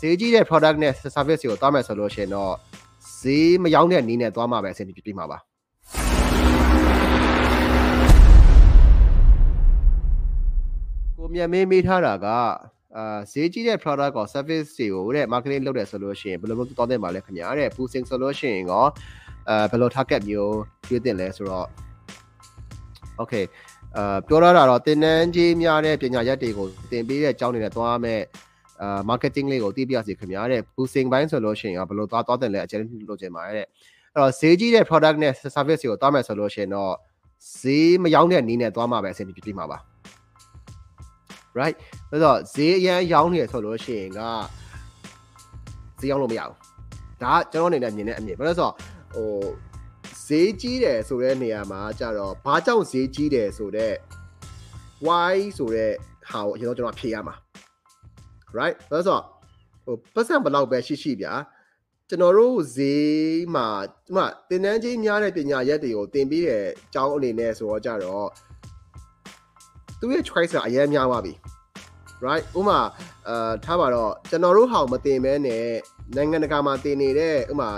ဈေးကြီးတဲ့ product နဲ့ service တွေကိုသွားမယ်ဆိုလို့ရှိရင်တော့ဈေးမရောက်တဲ့နည်းနဲ့သွားမှာပဲအဆင်ပြေပြေမှာပါကိုမြန်မင်းမေးထားတာကအာဈေးကြီးတဲ့ product ကို service တွေကိုတဲ့ marketing လုပ်တယ်ဆိုလို့ရှိရင်ဘယ်လိုမျိုးသွားသင့်ပါလဲခင်ဗျာတဲ့ boosting ဆိုလို့ရှိရင်ရောအဲဘယ်လို target မျိုးကျွေးတင်လဲဆိုတော့ okay အာပြောရတာတော့တင်နန်းကြီးများတဲ့ပညာရပ်တွေကိုတင်ပေးတဲ့အကြောင်းတွေနဲ့သွားမယ် အာ marketing လေးကိုသိပြစီခင်ဗျာတဲ့ boosting ဘိုင်းဆိုလို့ရှိရင်ဘယ်လိုသွားသွားတင်လဲအကျဉ်းလုပ်ချင်ပါတယ်တဲ့အဲ့တော့ဈေးကြီးတဲ့ product နဲ့ service တွေကိုသွားမယ်ဆိုလို့ရှိရင်တော့ဈေးမရောက်တဲ့နည်းနဲ့သွားမှာပဲအဆင်ပြေပြေမှာပါ right ဆိုတော့ဈေးအရန်ရောင်းနေရဆိုလို့ရှိရင်ကဈေးရောက်လို့မရဘူးဒါကကျွန်တော်အနေနဲ့မြင်တဲ့အမြင်ဘာလို့လဲဆိုတော့ဟိုဈေးကြီးတယ်ဆိုတဲ့နေရာမှာကြတော့ဘာကြောင့်ဈေးကြီးတယ်ဆိုတော့ why ဆိုတဲ့ဟာကိုအရင်တော့ကျွန်တော်ဖြေရမှာ right ဘာလို့ဆိုတော့ဟိုပတ်စံဘလောက်ပဲရှိရှိဗျာကျွန်တော်တို့ဈေးမှာဒီမှာတင်တန်းကြီးများတဲ့ပညာရက်တွေကိုတင်ပြီးတဲ့အကြောင်းအနေနဲ့ဆိုတော့ကြတော့သူရဲ့ choice ကအရင်များသွားပြီ right ဥမာအာထားပါတော့ကျွန်တော်တို့ဟောင်မတင်မဲနဲ့နိုင်ငံတကာမှာတင်နေတဲ့ဥမာ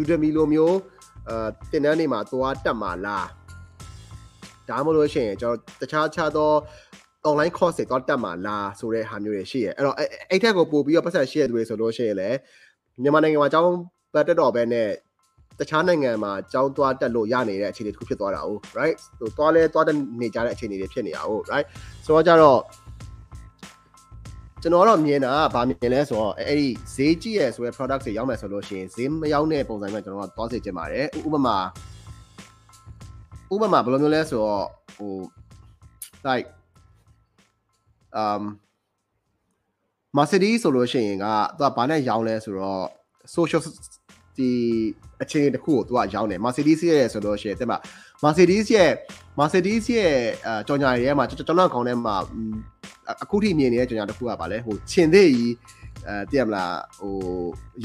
Udemy လိုမျိုးအာတင်တန်းတွေမှာသွားတက်မှာလားဒါမှမဟုတ်လို့ရှိရင်ကျွန်တော်တခြားခြားသော online course တွေတော့တက်မှာလားဆိုတဲ့ဟာမျိုးတွေရှိရအဲ့တော့အဲ့ထက်ကိုပို့ပြီးတော့ပတ်သက်ရှိရတဲ့သူတွေဆိုလို့ရှိရင်လည်းမြန်မာနိုင်ငံမှာအကြောင်းပတ်တက်တော်ပဲနဲ့တခြားနိုင်ငံမှာကြောင်းသွားတက်လို့ရနေတဲ့အခြေအနေတစ်ခုဖြစ်သွားတာ哦 right ဟိုသွားလဲသွားတဲ့နေကြတဲ့အခြေအနေတွေဖြစ်နေတာ哦 right ဆိုတော့ကြတော့ကျွန်တော်တော့မြင်တာကဗာမြင်လဲဆိုတော့အဲ့ဒီဈေးကြီးရယ်ဆိုတဲ့ product တွေရောက်မယ်ဆိုလို့ရှိရင်ဈေးမရောက်တဲ့ပုံစံမျိုးကျွန်တော်ကသွားစေချင်ပါတယ်ဥပမာဥပမာဘယ်လိုမျိုးလဲဆိုတော့ဟို like um Mercedes ဆိုလို့ရှိရင်ကသူကဘာနဲ့ရောင်းလဲဆိုတော့ social ဒီအခြေအနေတစ်ခုကိုသူကရောင်းတယ် Mercedes ရဲ့ဆိုလို့ရှိရင်တဲ့မှာ Mercedes ရဲ့ Mercedes ရဲ့အကြော်ညာတွေထဲမှာကျွန်တော်ခေါင်းထဲမှာအခုထိမြင်နေတဲ့ကြော်ညာတစ်ခုကပါလဲဟိုခြင်သေးကြီးအဲသိရမလားဟို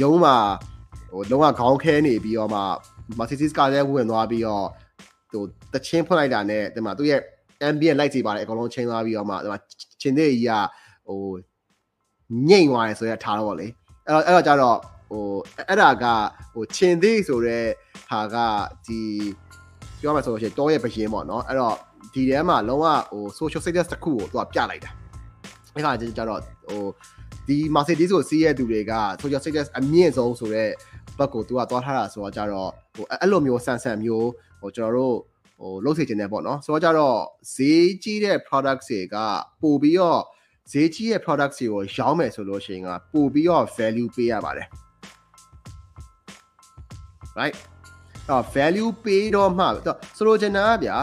ရုံးမှာဟိုလုံးဝခေါင်းခဲနေပြီးတော့မှ Mercedes ကားထဲဝင်သွားပြီးတော့ဟိုတချင်းဖွင့်လိုက်တာနဲ့ဒီမှာသူရဲ့ ambient light တွေပါတယ်အကုန်လုံးချိန်သွားပြီးတော့မှဒီမှာခြင်သေးကြီးကဟိုညိမ့်သွားတယ်ဆိုရထားတော့ဗောလေအဲ့တော့အဲ့တော့ကြတော့ဟိုအဲ့ဒါကဟိုခြင်သေးဆိုတဲ့ဟာကဒီပြောမှဆိုလို့ရှိရင်တောရဲ့ဘရင်ပေါ့နော်အဲ့တော့ဒီထဲမှာလုံးဝဟို social status တစ်ခုကိုသူကပြလိုက်တာအဲ့ခါကျကြတော့ဟိုဒီ Mercedes ကိုစီးရတဲ့သူတွေက social status အမြင့်ဆုံးဆိုတော့ဘက်ကိုသူကသွားထားတာဆိုတော့ကြတော့ဟိုအဲ့လိုမျိုးဆန်ဆန်မျိုးဟိုကျွန်တော်တို့ ဟိုလုပ်စေချင်တယ်ပေါ့နော်ဆိုတော့ကြတော့ဈေးကြီးတဲ့ product တွေကပို့ပြီးတော့ဈေးကြီးရဲ့ product တွေကိုရောင်းမယ်ဆိုလို့ရှိရင်ကပို့ပြီးတော့ value ပေးရပါတယ် right တော့ value ပေးတော့မှဆိုလိုချင်တာကဗျာ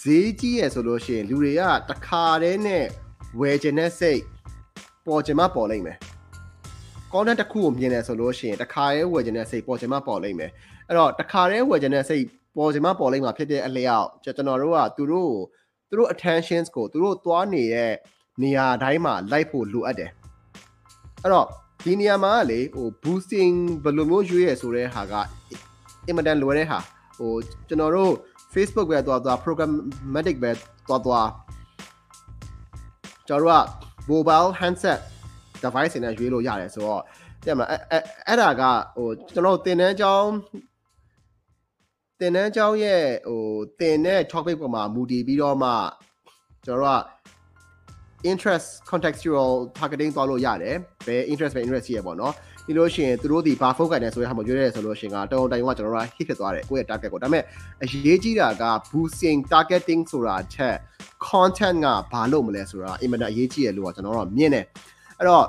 ဈေးကြီးရယ်ဆိုလို့ရှိရင်လူတွေကတခါတည်းနဲ့ဝယ်ချင်တဲ့စိတ်ပေါ်ချင်မှပေါ်လိမ့်မယ် content တစ်ခုကိုမြင်တယ်ဆိုလို့ရှိရင်တခါတည်းဝယ်ချင်တဲ့စိတ်ပေါ်ချင်မှပေါ်လိမ့်မယ်အဲ့တော့တခါတည်းဝယ်ချင်တဲ့စိတ် ပေါ်ချင်မှပေါ်လိမ့်မှာဖြစ်တဲ့အလျောက်ကျွန်တော်တို့ကသူတို့သူတို့ attentions ကိုသူတို့သွားနေတဲ့နေရာတိုင်းမှာလိုက်ဖို့လိုအပ်တယ်အဲ့တော့ဒီနေရာမှာလေဟို boosting ဘယ်လိုမျိုးရွေးရဆိုတဲ့ဟာကအင်မတန်လွယ်တဲ့ဟာဟိုကျွန်တော်တို့ Facebook ပဲသွားသွား programmatic ပဲသွားသွားကျွန်တော်တို့က mobile handset device နဲ့ရွေးလို့ရတယ်ဆိုတော့တဲ့မှာအဲ့အဲ့ဒါကဟိုကျွန်တော်တင်တန်းကြောင်း တင်တန်းကြောင်းရဲ့ဟိုတင်တဲ့ topic ပေါ်မှာမူတည်ပြီးတော့မှကျွန်တော်တို့က interest contextual targeting သွားလို့ရတယ်ဘယ် interest ပဲ interest ရှိရပေါ့နော်ပြီးလို့ရှိရင်သူတို့ဒီဘာ focus နဲ့ဆိုရဟာမရွေးရဲဆိုလို့ရှိရင်ကတောင်းတိုင်ကကျွန်တော်တို့ hit ဖြစ်သွားတယ်ကိုယ့်ရဲ့ target ကိုဒါပေမဲ့အရေးကြီးတာက boosting targeting ဆိုတာချက် content ကဘာလို့မလဲဆိုတာအင်မတန်အရေးကြီးရလို့ကျွန်တော်တို့မြင်တယ်အဲ့တော့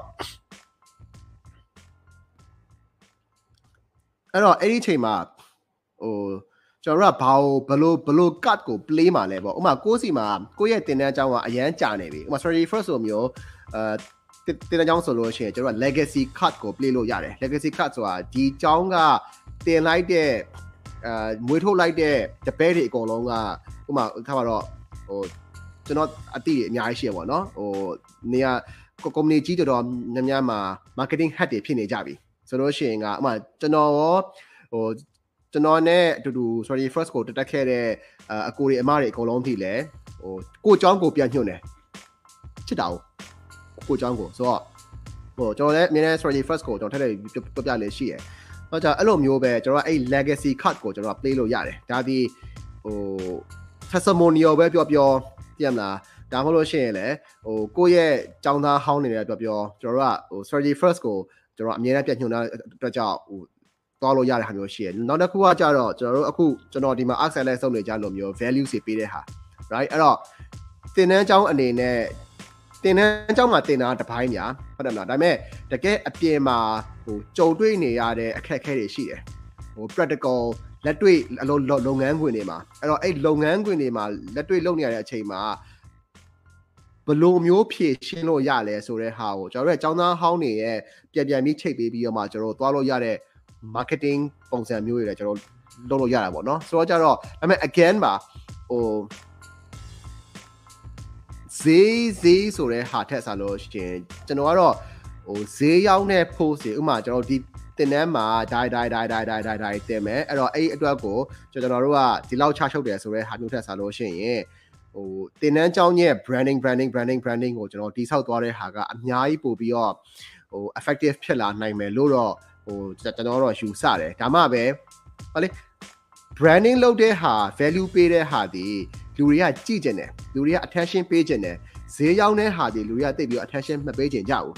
အဲ့တော့အဲ့ဒီအချိန်မှာဟို ကျွန်တော်တို့ကဘာကိုဘလို့ဘလို့ cut ကို play မှာလဲပေါ့ဥမာကိုးစီမှာကိုယ့်ရဲ့တင်တန်းအကြောင်းကအရန်ကြာနေပြီဥမာ strategy first လိုမျိုးအဲတင်တန်းအကြောင်းဆိုလို့ရှိရင်ကျွန်တော်က legacy cut ကို play လို့ရတယ် legacy cut ဆိုတာဒီအကြောင်းကတင်လိုက်တဲ့အဲမွေးထုတ်လိုက်တဲ့တပည့်တွေအကုန်လုံးကဥမာထားပါတော့ဟိုကျွန်တော်အတိအများကြီးရှိရပါတော့ဟိုနေရာကို company ကြီးတော်တော်များများမှာ marketing head တွေဖြစ်နေကြပြီဆိုလို့ရှိရင်ကဥမာကျွန်တော်ရောဟို ကျွန်တော်နဲ့အတူတူ sorry first ကိုတက်ခဲ့တဲ့အကိုတွေအမတွေအကုန်လုံးထိလဲဟိုကိုเจ้าကိုပြန်ညွှန်တယ်ချစ်တာကိုကိုเจ้าကိုဆိုတော့ ဟိုကျွန်တော်လည်းအမြဲတမ်း strategy first ကိုကျွန်တော်ထည့်ထည့်ပြပြလေးရှိရယ်။တော့ကြာအဲ့လိုမျိုးပဲကျွန်တော်ကအဲ့ legacy card ကိုကျွန်တော်က play လို့ရတယ်။ဒါဒီဟို testimonial ပဲပြောပြောသိရမလား။ဒါမှမဟုတ်လို့ရှိရင်လည်းဟိုကိုယ့်ရဲ့ចောင်းသားဟောင်းနေတဲ့ပြောပြောကျွန်တော်တို့ကဟို strategy first ကိုကျွန်တော်အမြဲတမ်းပြညွှန်တဲ့အတွက်ကြောင့်ဟို သွားလို့ရတဲ့ဟာမျိုးရှိရယ်နောက်တစ်ခုကကြတော့ကျွန်တော်တို့အခုကျွန်တော်ဒီမှာ excellence လုပ်နေကြလို့မျိုး value စီပေးတဲ့ဟာ right အဲ့တော့သင်တန်းအကြောင်းအနေနဲ့သင်တန်းအကြောင်းမှာသင်တာတစ်ပိုင်းညာဟုတ်တယ်မလားဒါပေမဲ့တကယ်အပြင်မှာဟိုကြုံတွေ့နေရတဲ့အခက်အခဲတွေရှိတယ်ဟို practical လက်တွေ့အလုပ်လုပ်ငန်းခွင်တွေမှာအဲ့တော့အဲ့လုပ်ငန်းခွင်တွေမှာလက်တွေ့လုပ်နေရတဲ့အချိန်မှာဘလို့မျိုးဖြည့်ရှင်းလို့ရလဲဆိုတဲ့ဟာကိုကျွန်တော်တို့အကြောင်းသားဟောင်းနေရဲ့ပြန်ပြန်ပြီးချိန်ပေးပြီးတော့မှကျွန်တော်တို့သွားလို့ရတဲ့ marketing ပုံစံမျိုးတွေလည်းကျွန်တော်လုပ်လို့ရတာပေါ့နော်ဆိုတော့ကြတော့ဒါပေမဲ့ again ပါဟိုဈေးဈေးဆိုတဲ့ဟာထက်စားလို့ရှင်ကျွန်တော်ကတော့ဟိုဈေးရောက်တဲ့ post တွေဥမာကျွန်တော်ဒီတင်တန်းမှာဒိုင်ဒိုင်ဒိုင်ဒိုင်ဒိုင်ဒိုင်ဒိုင်တင်မယ်အဲ့တော့အဲ့အတွက်ကိုကျွန်တော်တို့ကဒီလောက်ချရှုပ်တယ်ဆိုတဲ့ဟာမျိုးထက်စားလို့ရှိရင်ဟိုတင်တန်းကြောင်းရဲ့ branding branding branding branding ကိုကျွန်တော်တိဆောက်သွားတဲ့ဟာကအများကြီးပို့ပြီးတော့ဟို effective ဖြစ်လာနိုင်မယ်လို့တော့ ဟိုကျွန်တော်တို့ယူဆတယ်ဒါမှပဲဟောလေ branding လုပ်တဲ့ဟာ value ပေးတဲ့ဟာဒီလူတွေကကြည့်ကျင်တယ်လူတွေက attention ပေးကျင်တယ်ဈေးရောက်တဲ့ဟာဒီလူတွေကတိတ်ပြီး attention မပေးကျင်ကြဘူး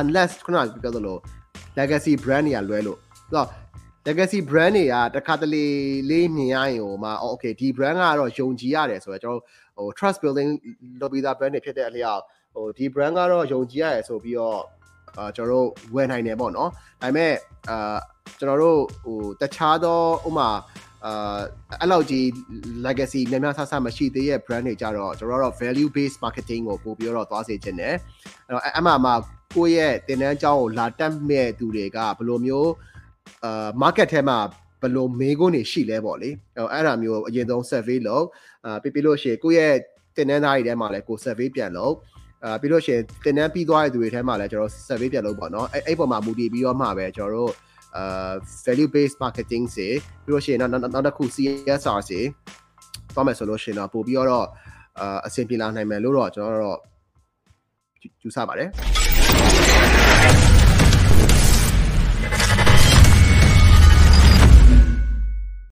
unless ခုနကပြောသလို legacy brand တွေကလွဲလို့ဆိုတော့ legacy brand တွေကတခါတလေလေးမြင်ရရင်ဟိုမှာ okay ဒီ brand ကတော့ယုံကြည်ရတယ်ဆိုတော့ကျွန်တော်ဟို trust building လုပ်ပြီးသား brand တွေဖြစ်တဲ့အလျောက်ဟိုဒီ brand ကတော့ယုံကြည်ရတယ်ဆိုပြီးတော့ အာကျွန်တော်တို့ဝယ်နိုင်တယ်ပေါ့နော်ဒါပေမဲ့အာကျွန်တော်တို့ဟိုတခြားသောဥမာအာအဲ့လောက်ကြီး legacy များများဆဆမရှိသေးရဲ့ brand တွေကြတော့ကျွန်တော်တို့ value based marketing ကိုပို့ပြီးတော့သွားစေချင်တယ်အဲ့တော့အမှမှာကိုယ့်ရဲ့တင်နန်းကြောင်းကိုလာတက်မဲ့သူတွေကဘယ်လိုမျိုးအာ market ထဲမှာဘယ်လိုမေးခွန်းတွေရှိလဲပေါ့လေအဲ့ဒါမျိုးအရင်ဆုံး survey လုပ်အာပြပြလို့ရှိရင်ကိုယ့်ရဲ့တင်နန်းသားတွေထဲမှာလည်းကို survey ပြန်လုပ် အာပြီးလို့ရှိရင်တင်နန်းပြီးသွားတဲ့သူတွေထဲမှာလည်းကျွန်တော် survey ပြန်လုပ်ပါတော့အဲ့အဲ့ပေါ်မှာမူတည်ပြီးတော့မှပဲကျွန်တော်တို့အာ value based marketing စေပြီးလို့ရှိရင်နောက်နောက်တစ်ခု CSR စေသွားမယ်ဆိုလို့ရှိရင်တော့ပို့ပြီးတော့အာအဆင်ပြေလာနိုင်မယ်လို့တော့ကျွန်တော်တို့ယူဆပါတယ်